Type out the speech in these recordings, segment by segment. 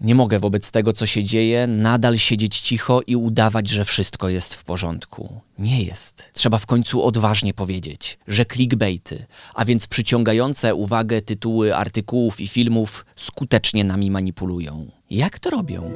Nie mogę wobec tego, co się dzieje, nadal siedzieć cicho i udawać, że wszystko jest w porządku. Nie jest. Trzeba w końcu odważnie powiedzieć, że clickbaity, a więc przyciągające uwagę tytuły artykułów i filmów, skutecznie nami manipulują. Jak to robią?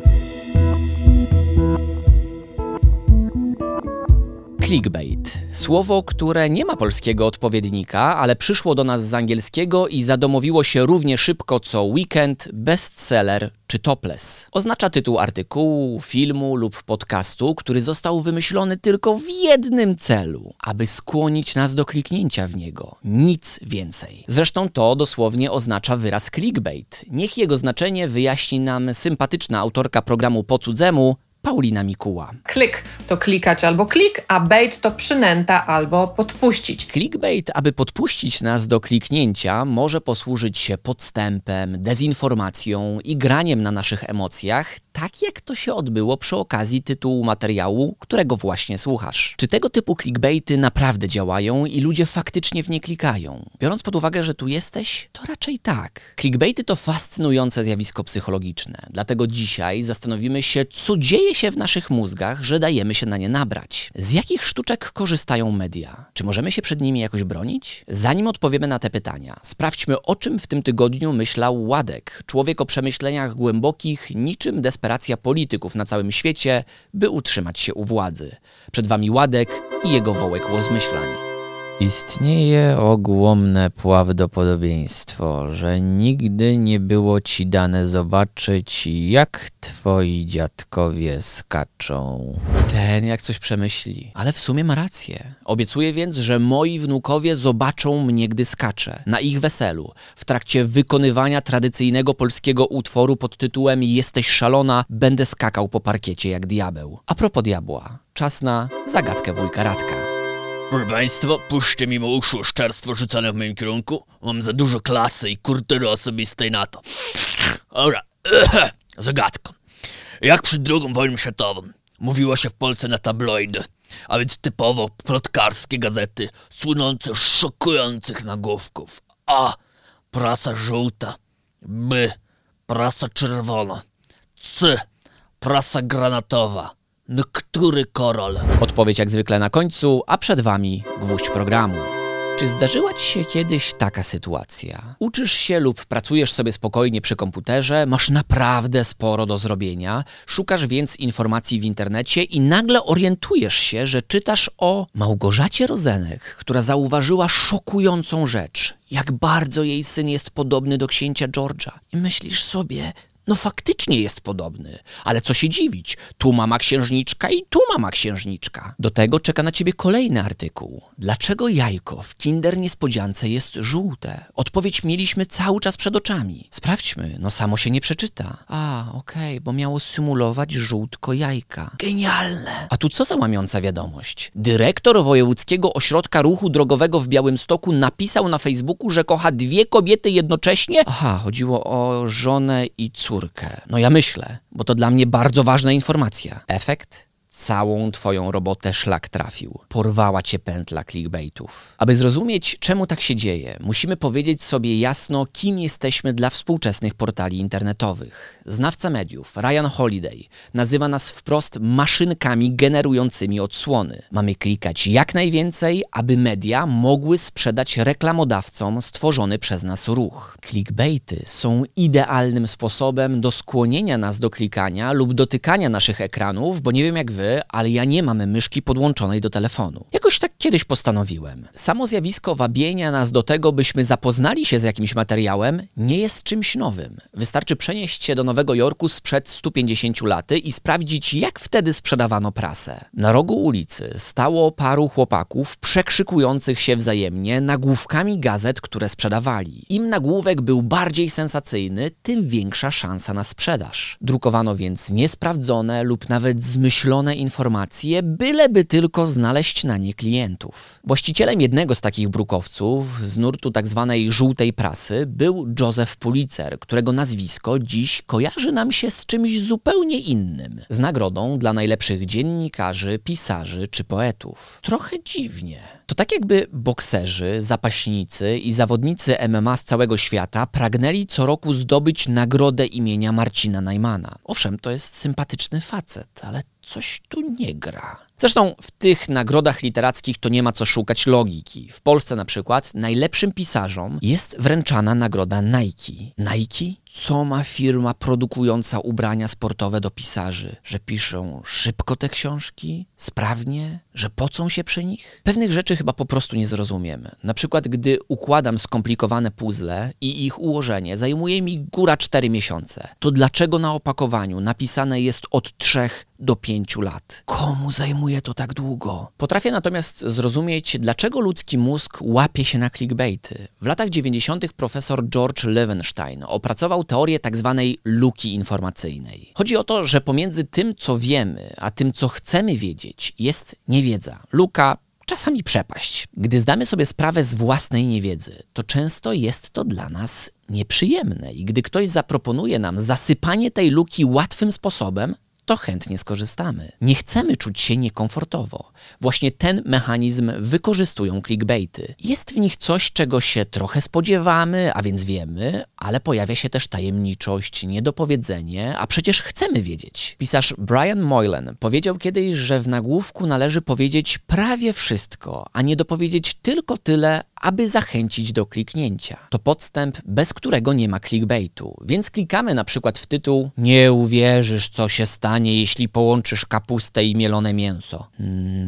Clickbait. Słowo, które nie ma polskiego odpowiednika, ale przyszło do nas z angielskiego i zadomowiło się równie szybko co weekend, bestseller czy topless. Oznacza tytuł artykułu, filmu lub podcastu, który został wymyślony tylko w jednym celu, aby skłonić nas do kliknięcia w niego. Nic więcej. Zresztą to dosłownie oznacza wyraz clickbait. Niech jego znaczenie wyjaśni nam sympatyczna autorka programu Po cudzemu, Paulina Mikuła. Klik to klikać albo klik, a bait to przynęta albo podpuścić. Clickbait, aby podpuścić nas do kliknięcia, może posłużyć się podstępem, dezinformacją i graniem na naszych emocjach, tak jak to się odbyło przy okazji tytułu materiału, którego właśnie słuchasz. Czy tego typu clickbaity naprawdę działają i ludzie faktycznie w nie klikają? Biorąc pod uwagę, że tu jesteś, to raczej tak. Clickbaity to fascynujące zjawisko psychologiczne, dlatego dzisiaj zastanowimy się, co dzieje się w naszych mózgach, że dajemy się na nie nabrać. Z jakich sztuczek korzystają media? Czy możemy się przed nimi jakoś bronić? Zanim odpowiemy na te pytania, sprawdźmy o czym w tym tygodniu myślał Ładek, człowiek o przemyśleniach głębokich, niczym desperacja polityków na całym świecie, by utrzymać się u władzy. Przed wami Ładek i jego wołek łozmyślań. Istnieje ogłomne prawdopodobieństwo, że nigdy nie było ci dane zobaczyć, jak twoi dziadkowie skaczą. Ten jak coś przemyśli, ale w sumie ma rację. Obiecuję więc, że moi wnukowie zobaczą mnie, gdy skaczę. Na ich weselu, w trakcie wykonywania tradycyjnego polskiego utworu pod tytułem Jesteś szalona, będę skakał po parkiecie jak diabeł. A propos diabła, czas na zagadkę wujka Radka. Proszę Państwa, puśćcie mimo uszu szczerstwo rzucone w moim kierunku. Mam za dużo klasy i kultury osobistej na to. Dobra, zagadka. Jak przed II wojną światową mówiło się w Polsce na tabloidy, a więc typowo plotkarskie gazety, słynące szokujących nagłówków. A. Prasa żółta. B. Prasa czerwona. C. Prasa granatowa. No który korol? Odpowiedź jak zwykle na końcu, a przed Wami gwóźdź programu. Czy zdarzyła Ci się kiedyś taka sytuacja? Uczysz się lub pracujesz sobie spokojnie przy komputerze, masz naprawdę sporo do zrobienia, szukasz więc informacji w internecie i nagle orientujesz się, że czytasz o Małgorzacie Rozenek, która zauważyła szokującą rzecz. Jak bardzo jej syn jest podobny do księcia George'a. I myślisz sobie, no faktycznie jest podobny, ale co się dziwić? Tu mama księżniczka i tu mama księżniczka. Do tego czeka na ciebie kolejny artykuł. Dlaczego jajko w Kinder Niespodziance jest żółte? Odpowiedź mieliśmy cały czas przed oczami. Sprawdźmy, no samo się nie przeczyta. A, okej, bo miało symulować żółtko jajka. Genialne! A tu co za łamiąca wiadomość? Dyrektor Wojewódzkiego Ośrodka Ruchu Drogowego w Białymstoku napisał na Facebooku, że kocha dwie kobiety jednocześnie? Aha, chodziło o żonę i córkę córkę. No ja myślę, bo to dla mnie bardzo ważna informacja. Efekt? Całą twoją robotę szlak trafił. Porwała cię pętla clickbaitów. Aby zrozumieć, czemu tak się dzieje, musimy powiedzieć sobie jasno, kim jesteśmy dla współczesnych portali internetowych. Znawca mediów, Ryan Holiday, nazywa nas wprost maszynkami generującymi odsłony. Mamy klikać jak najwięcej, aby media mogły sprzedać reklamodawcom stworzony przez nas ruch. Clickbaity są idealnym sposobem do skłonienia nas do klikania lub dotykania naszych ekranów, bo nie wiem jak wy, ale ja nie mam myszki podłączonej do telefonu. Jakoś tak kiedyś postanowiłem. Samo zjawisko wabienia nas do tego, byśmy zapoznali się z jakimś materiałem, nie jest czymś nowym. Wystarczy przenieść się do Nowego Jorku sprzed 150 lat i sprawdzić, jak wtedy sprzedawano prasę. Na rogu ulicy stało paru chłopaków przekrzykujących się wzajemnie nagłówkami gazet, które sprzedawali. Im nagłówek był bardziej sensacyjny, tym większa szansa na sprzedaż. Drukowano więc niesprawdzone lub nawet zmyślone sfałszowane informacje, byleby tylko znaleźć na nie klientów. Właścicielem jednego z takich brukowców z nurtu tzw. żółtej prasy był Joseph Pulitzer, którego nazwisko dziś kojarzy nam się z czymś zupełnie innym. Z nagrodą dla najlepszych dziennikarzy, pisarzy czy poetów. Trochę dziwnie. To tak jakby bokserzy, zapaśnicy i zawodnicy MMA z całego świata pragnęli co roku zdobyć nagrodę imienia Marcina Najmana. Owszem, to jest sympatyczny facet, ale coś tu nie gra. Zresztą w tych nagrodach literackich to nie ma co szukać logiki. W Polsce na przykład najlepszym pisarzom jest wręczana nagroda Nike. Nike? Co ma firma produkująca ubrania sportowe do pisarzy? Że piszą szybko te książki? Sprawnie? Że pocą się przy nich? Pewnych rzeczy chyba po prostu nie zrozumiemy. Na przykład, gdy układam skomplikowane puzzle i ich ułożenie zajmuje mi góra 4 miesiące, to dlaczego na opakowaniu napisane jest od 3 do 5 lat? Komu zajmuje to tak długo? Potrafię natomiast zrozumieć, dlaczego ludzki mózg łapie się na clickbaity. W latach 90. profesor George Levenstein opracował teorię tzw. luki informacyjnej. Chodzi o to, że pomiędzy tym, co wiemy, a tym, co chcemy wiedzieć, jest niewiedza. Luka czasami przepaść. Gdy zdamy sobie sprawę z własnej niewiedzy, to często jest to dla nas nieprzyjemne i gdy ktoś zaproponuje nam zasypanie tej luki łatwym sposobem, to chętnie skorzystamy. Nie chcemy czuć się niekomfortowo. Właśnie ten mechanizm wykorzystują clickbaity. Jest w nich coś, czego się trochę spodziewamy, a więc wiemy, ale pojawia się też tajemniczość, niedopowiedzenie, a przecież chcemy wiedzieć. Pisarz Brian Moylan powiedział kiedyś, że w nagłówku należy powiedzieć prawie wszystko, a nie dopowiedzieć tylko tyle, aby zachęcić do kliknięcia. To podstęp, bez którego nie ma clickbaitu. Więc klikamy na przykład w tytuł Nie uwierzysz, co się stanie, jeśli połączysz kapustę i mielone mięso.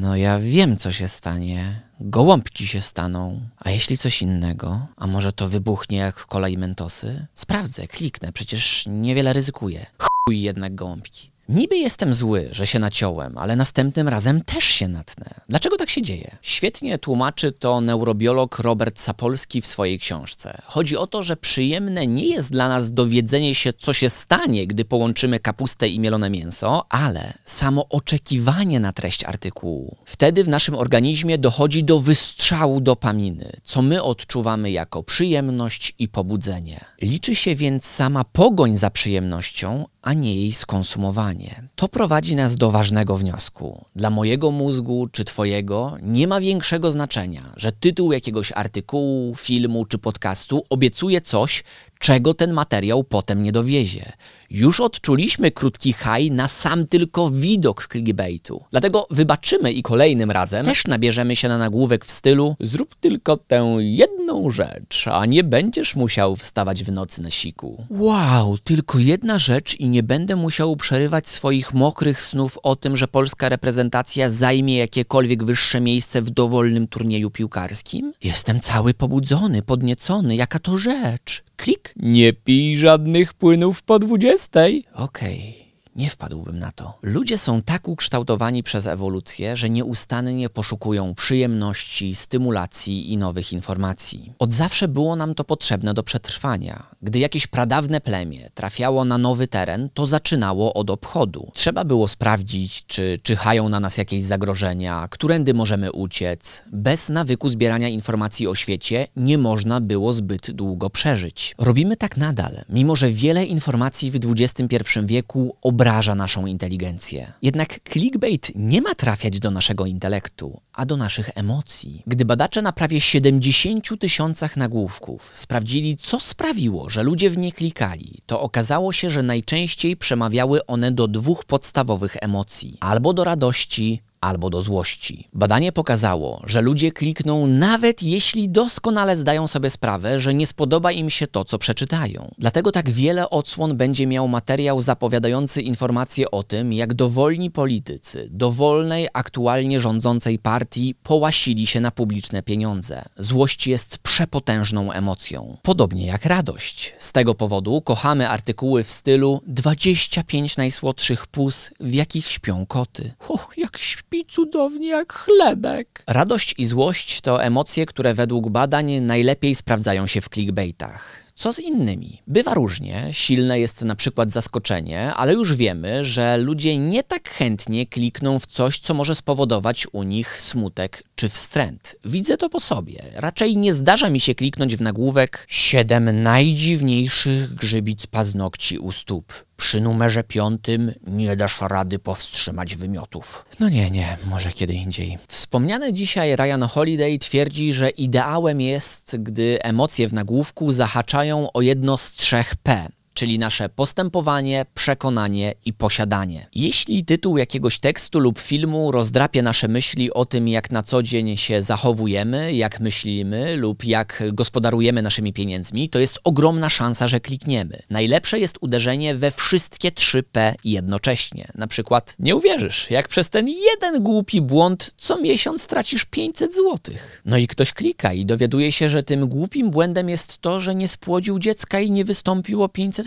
No ja wiem, co się stanie. Gołąbki się staną. A jeśli coś innego? A może to wybuchnie jak kolej mentosy? Sprawdzę, kliknę, przecież niewiele ryzykuję. Chuj jednak gołąbki. Niby jestem zły, że się naciąłem, ale następnym razem też się natnę. Dlaczego tak się dzieje? Świetnie tłumaczy to neurobiolog Robert Sapolski w swojej książce. Chodzi o to, że przyjemne nie jest dla nas dowiedzenie się, co się stanie, gdy połączymy kapustę i mielone mięso, ale samo oczekiwanie na treść artykułu. Wtedy w naszym organizmie dochodzi do wystrzału dopaminy, co my odczuwamy jako przyjemność i pobudzenie. Liczy się więc sama pogoń za przyjemnością, a nie jej skonsumowanie. To prowadzi nas do ważnego wniosku. Dla mojego mózgu czy Twojego nie ma większego znaczenia, że tytuł jakiegoś artykułu, filmu czy podcastu obiecuje coś, czego ten materiał potem nie dowiezie. Już odczuliśmy krótki haj na sam tylko widok clickbaitu. Dlatego wybaczymy i kolejnym razem też nabierzemy się na nagłówek w stylu zrób tylko tę jedną rzecz, a nie będziesz musiał wstawać w nocy na siku. Wow, tylko jedna rzecz i nie będę musiał przerywać swoich mokrych snów o tym, że polska reprezentacja zajmie jakiekolwiek wyższe miejsce w dowolnym turnieju piłkarskim? Jestem cały pobudzony, podniecony, jaka to rzecz. Klik. Nie pij żadnych płynów po dwudziestej. Okej. Nie wpadłbym na to. Ludzie są tak ukształtowani przez ewolucję, że nieustannie poszukują przyjemności, stymulacji i nowych informacji. Od zawsze było nam to potrzebne do przetrwania. Gdy jakieś pradawne plemię trafiało na nowy teren, to zaczynało od obchodu. Trzeba było sprawdzić, czy czyhają na nas jakieś zagrożenia, którędy możemy uciec. Bez nawyku zbierania informacji o świecie nie można było zbyt długo przeżyć. Robimy tak nadal, mimo że wiele informacji w XXI wieku obraża naszą inteligencję. Jednak clickbait nie ma trafiać do naszego intelektu, a do naszych emocji. Gdy badacze na prawie 70 tysiącach nagłówków sprawdzili, co sprawiło, że ludzie w nie klikali, to okazało się, że najczęściej przemawiały one do dwóch podstawowych emocji: albo do radości, albo do złości. Badanie pokazało, że ludzie klikną nawet jeśli doskonale zdają sobie sprawę, że nie spodoba im się to, co przeczytają. Dlatego tak wiele odsłon będzie miał materiał zapowiadający informacje o tym, jak dowolni politycy dowolnej, aktualnie rządzącej partii połasili się na publiczne pieniądze. Złość jest przepotężną emocją. Podobnie jak radość. Z tego powodu kochamy artykuły w stylu 25 najsłodszych pus, w jakich śpią koty. Uch, jak śpi cudownie jak chlebek. Radość i złość to emocje, które według badań najlepiej sprawdzają się w clickbaitach. Co z innymi? Bywa różnie. Silne jest na przykład zaskoczenie, ale już wiemy, że ludzie nie tak chętnie klikną w coś, co może spowodować u nich smutek czy wstręt. Widzę to po sobie. Raczej nie zdarza mi się kliknąć w nagłówek 7 najdziwniejszych grzybic paznokci u stóp. Przy numerze piątym nie dasz rady powstrzymać wymiotów. No nie, nie, może kiedy indziej. Wspomniany dzisiaj Ryan Holiday twierdzi, że ideałem jest, gdy emocje w nagłówku zahaczają o jedno z trzech P czyli nasze postępowanie, przekonanie i posiadanie. Jeśli tytuł jakiegoś tekstu lub filmu rozdrapie nasze myśli o tym, jak na co dzień się zachowujemy, jak myślimy lub jak gospodarujemy naszymi pieniędzmi, to jest ogromna szansa, że klikniemy. Najlepsze jest uderzenie we wszystkie 3 P jednocześnie. Na przykład, nie uwierzysz, jak przez ten jeden głupi błąd co miesiąc tracisz 500 zł. No i ktoś klika i dowiaduje się, że tym głupim błędem jest to, że nie spłodził dziecka i nie wystąpiło 500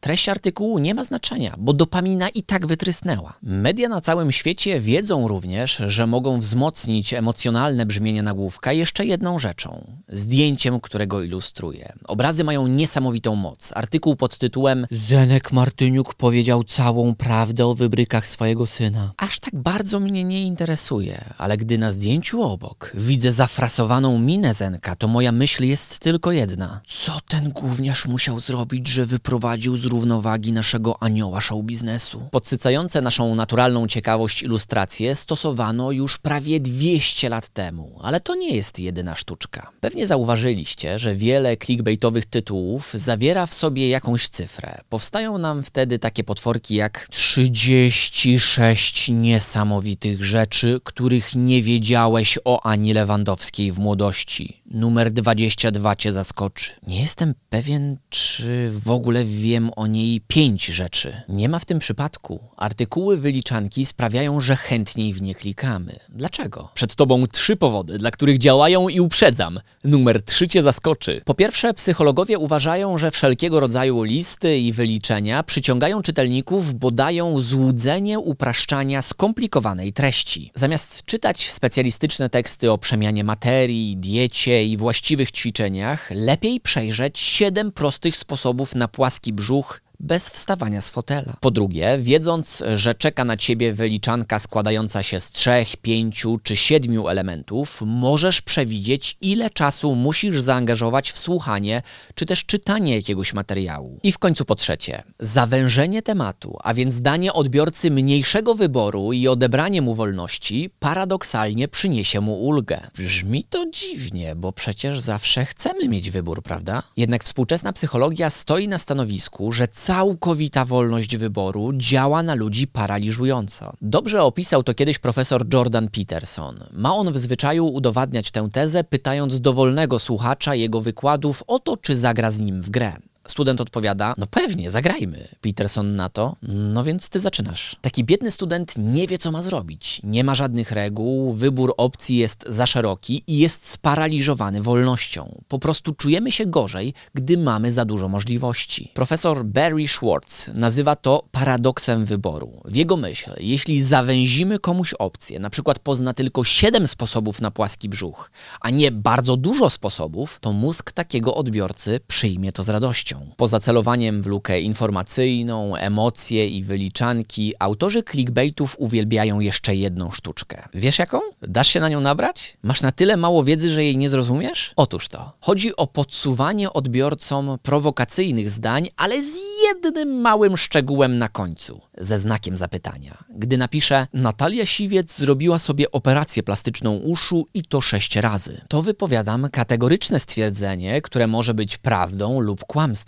Treść artykułu nie ma znaczenia, bo dopamina i tak wytrysnęła. Media na całym świecie wiedzą również, że mogą wzmocnić emocjonalne brzmienie nagłówka jeszcze jedną rzeczą zdjęciem, którego ilustruje. Obrazy mają niesamowitą moc. Artykuł pod tytułem Zenek Martyniuk powiedział całą prawdę o wybrykach swojego syna. Aż tak bardzo mnie nie interesuje, ale gdy na zdjęciu obok widzę zafrasowaną minę Zenka, to moja myśl jest tylko jedna. Co ten gówniarz musiał zrobić, że wyprowadził wyprowadził z równowagi naszego anioła show biznesu. Podsycające naszą naturalną ciekawość ilustracje stosowano już prawie 200 lat temu, ale to nie jest jedyna sztuczka. Pewnie zauważyliście, że wiele clickbaitowych tytułów zawiera w sobie jakąś cyfrę. Powstają nam wtedy takie potworki jak 36 niesamowitych rzeczy, których nie wiedziałeś o Ani Lewandowskiej w młodości. Numer 22 cię zaskoczy. Nie jestem pewien, czy w ogóle wiem o niej pięć rzeczy. Nie ma w tym przypadku. Artykuły wyliczanki sprawiają, że chętniej w nie klikamy. Dlaczego? Przed tobą trzy powody, dla których działają i uprzedzam. Numer trzy cię zaskoczy. Po pierwsze, psychologowie uważają, że wszelkiego rodzaju listy i wyliczenia przyciągają czytelników, bo dają złudzenie upraszczania skomplikowanej treści. Zamiast czytać specjalistyczne teksty o przemianie materii, diecie i właściwych ćwiczeniach, lepiej przejrzeć siedem prostych sposobów na płaski brzuch bez wstawania z fotela. Po drugie, wiedząc, że czeka na ciebie wyliczanka składająca się z trzech, pięciu czy siedmiu elementów, możesz przewidzieć, ile czasu musisz zaangażować w słuchanie czy też czytanie jakiegoś materiału. I w końcu po trzecie, zawężenie tematu, a więc danie odbiorcy mniejszego wyboru i odebranie mu wolności, paradoksalnie przyniesie mu ulgę. Brzmi to dziwnie, bo przecież zawsze chcemy mieć wybór, prawda? Jednak współczesna psychologia stoi na stanowisku, że całkowita wolność wyboru działa na ludzi paraliżująco. Dobrze opisał to kiedyś profesor Jordan Peterson. Ma on w zwyczaju udowadniać tę tezę, pytając dowolnego słuchacza jego wykładów o to, czy zagra z nim w grę. Student odpowiada, no pewnie, zagrajmy. Peterson na to, no więc ty zaczynasz. Taki biedny student nie wie, co ma zrobić. Nie ma żadnych reguł, wybór opcji jest za szeroki i jest sparaliżowany wolnością. Po prostu czujemy się gorzej, gdy mamy za dużo możliwości. Profesor Barry Schwartz nazywa to paradoksem wyboru. W jego myśl, jeśli zawęzimy komuś opcję, na przykład pozna tylko 7 sposobów na płaski brzuch, a nie bardzo dużo sposobów, to mózg takiego odbiorcy przyjmie to z radością. Poza celowaniem w lukę informacyjną, emocje i wyliczanki, autorzy clickbaitów uwielbiają jeszcze jedną sztuczkę. Wiesz jaką? Dasz się na nią nabrać? Masz na tyle mało wiedzy, że jej nie zrozumiesz? Otóż to. Chodzi o podsuwanie odbiorcom prowokacyjnych zdań, ale z jednym małym szczegółem na końcu, ze znakiem zapytania. Gdy napiszę Natalia Siwiec zrobiła sobie operację plastyczną uszu i to sześć razy, to wypowiadam kategoryczne stwierdzenie, które może być prawdą lub kłamstwem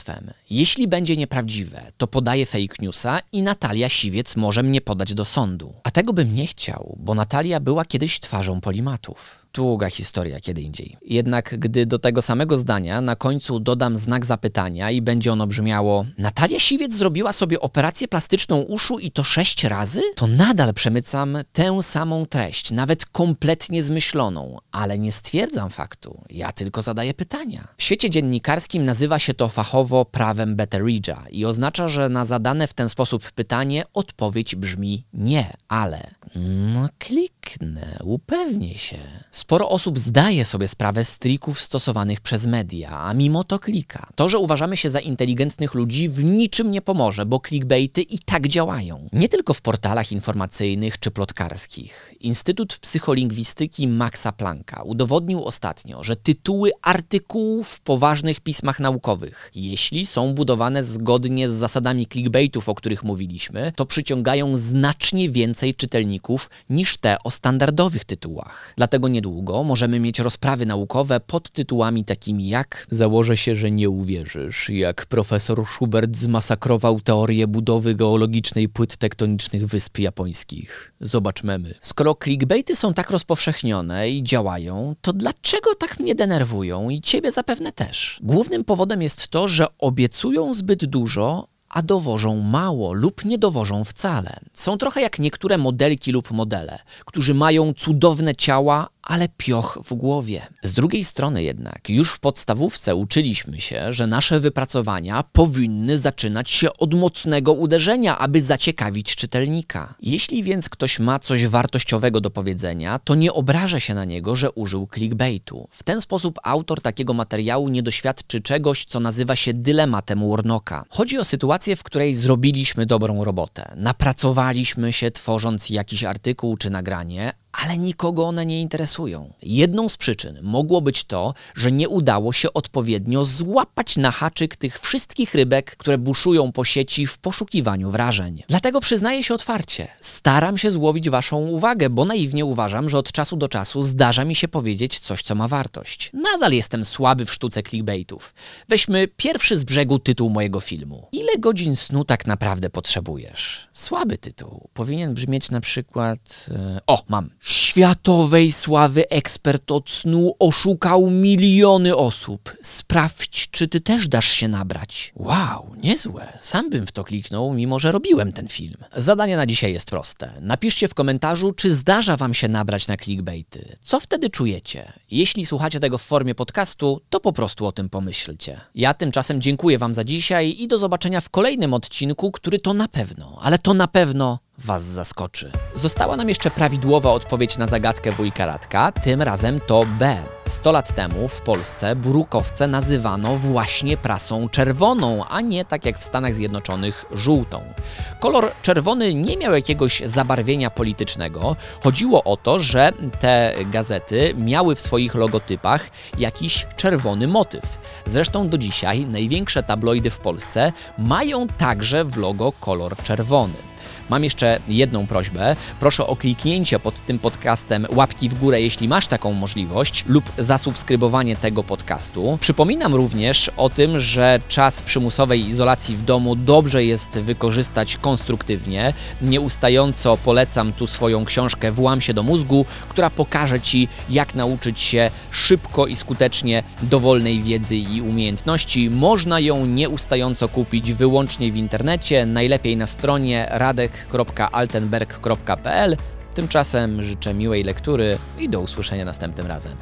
jeśli będzie nieprawdziwe, to podaję fake newsa i Natalia Siwiec może mnie podać do sądu. A tego bym nie chciał, bo Natalia była kiedyś twarzą polimatów. Długa historia kiedy indziej. Jednak gdy do tego samego zdania na końcu dodam znak zapytania i będzie ono brzmiało Natalia Siwiec zrobiła sobie operację plastyczną uszu i to sześć razy? To nadal przemycam tę samą treść, nawet kompletnie zmyśloną, ale nie stwierdzam faktu. Ja tylko zadaję pytania. W świecie dziennikarskim nazywa się to fachowo prawem Betteridge'a i oznacza, że na zadane w ten sposób pytanie odpowiedź brzmi nie, ale. No kliknę, upewnię się. Sporo osób zdaje sobie sprawę z trików stosowanych przez media, a mimo to klika. To, że uważamy się za inteligentnych ludzi w niczym nie pomoże, bo clickbaity i tak działają. Nie tylko w portalach informacyjnych czy plotkarskich. Instytut Psycholingwistyki Maxa Plancka udowodnił ostatnio, że tytuły artykułów w poważnych pismach naukowych, jeśli są budowane zgodnie z zasadami clickbaitów, o których mówiliśmy, to przyciągają znacznie więcej czytelników niż te o standardowych tytułach. Dlatego niedługo możemy mieć rozprawy naukowe pod tytułami takimi jak Założę się, że nie uwierzysz, jak profesor Schubert zmasakrował teorię budowy geologicznej płyt tektonicznych wysp japońskich. Zobacz memy. Skoro clickbaity są tak rozpowszechnione i działają, to dlaczego tak mnie denerwują i ciebie zapewne też? Głównym powodem jest to, że obiecują zbyt dużo, a dowożą mało lub nie dowożą wcale. Są trochę jak niektóre modelki lub modele, którzy mają cudowne ciała, ale pioch w głowie. Z drugiej strony jednak, już w podstawówce uczyliśmy się, że nasze wypracowania powinny zaczynać się od mocnego uderzenia, aby zaciekawić czytelnika. Jeśli więc ktoś ma coś wartościowego do powiedzenia, to nie obraża się na niego, że użył clickbaitu. W ten sposób autor takiego materiału nie doświadczy czegoś, co nazywa się dylematem Warnocka. Chodzi o sytuację, w której zrobiliśmy dobrą robotę, napracowaliśmy się tworząc jakiś artykuł czy nagranie, ale nikogo one nie interesują. Jedną z przyczyn mogło być to, że nie udało się odpowiednio złapać na haczyk tych wszystkich rybek, które buszują po sieci w poszukiwaniu wrażeń. Dlatego przyznaję się otwarcie, staram się złowić waszą uwagę, bo naiwnie uważam, że od czasu do czasu zdarza mi się powiedzieć coś, co ma wartość. Nadal jestem słaby w sztuce clickbaitów. Weźmy pierwszy z brzegu tytuł mojego filmu. Ile godzin snu tak naprawdę potrzebujesz? Słaby tytuł. Powinien brzmieć na przykład... e, O, mam. Światowej sławy ekspert od snu oszukał miliony osób. Sprawdź, czy ty też dasz się nabrać. Wow, niezłe. Sam bym w to kliknął, mimo że robiłem ten film. Zadanie na dzisiaj jest proste. Napiszcie w komentarzu, czy zdarza wam się nabrać na clickbaity. Co wtedy czujecie? Jeśli słuchacie tego w formie podcastu, to po prostu o tym pomyślcie. Ja tymczasem dziękuję wam za dzisiaj i do zobaczenia w kolejnym odcinku, który to na pewno, ale to na pewno Was zaskoczy. Została nam jeszcze prawidłowa odpowiedź na zagadkę wujka Radka, tym razem to B. 100 lat temu w Polsce burukowce nazywano właśnie prasą czerwoną, a nie tak jak w Stanach Zjednoczonych żółtą. Kolor czerwony nie miał jakiegoś zabarwienia politycznego. Chodziło o to, że te gazety miały w swoich logotypach jakiś czerwony motyw. Zresztą do dzisiaj największe tabloidy w Polsce mają także w logo kolor czerwony. Mam jeszcze jedną prośbę. Proszę o kliknięcie pod tym podcastem łapki w górę, jeśli masz taką możliwość, lub zasubskrybowanie tego podcastu. Przypominam również o tym, że czas przymusowej izolacji w domu dobrze jest wykorzystać konstruktywnie. Nieustająco polecam tu swoją książkę Włam się do mózgu, która pokaże Ci, jak nauczyć się szybko i skutecznie dowolnej wiedzy i umiejętności. Można ją nieustająco kupić wyłącznie w internecie, najlepiej na stronie radek.altenberg.pl. Tymczasem życzę miłej lektury i do usłyszenia następnym razem.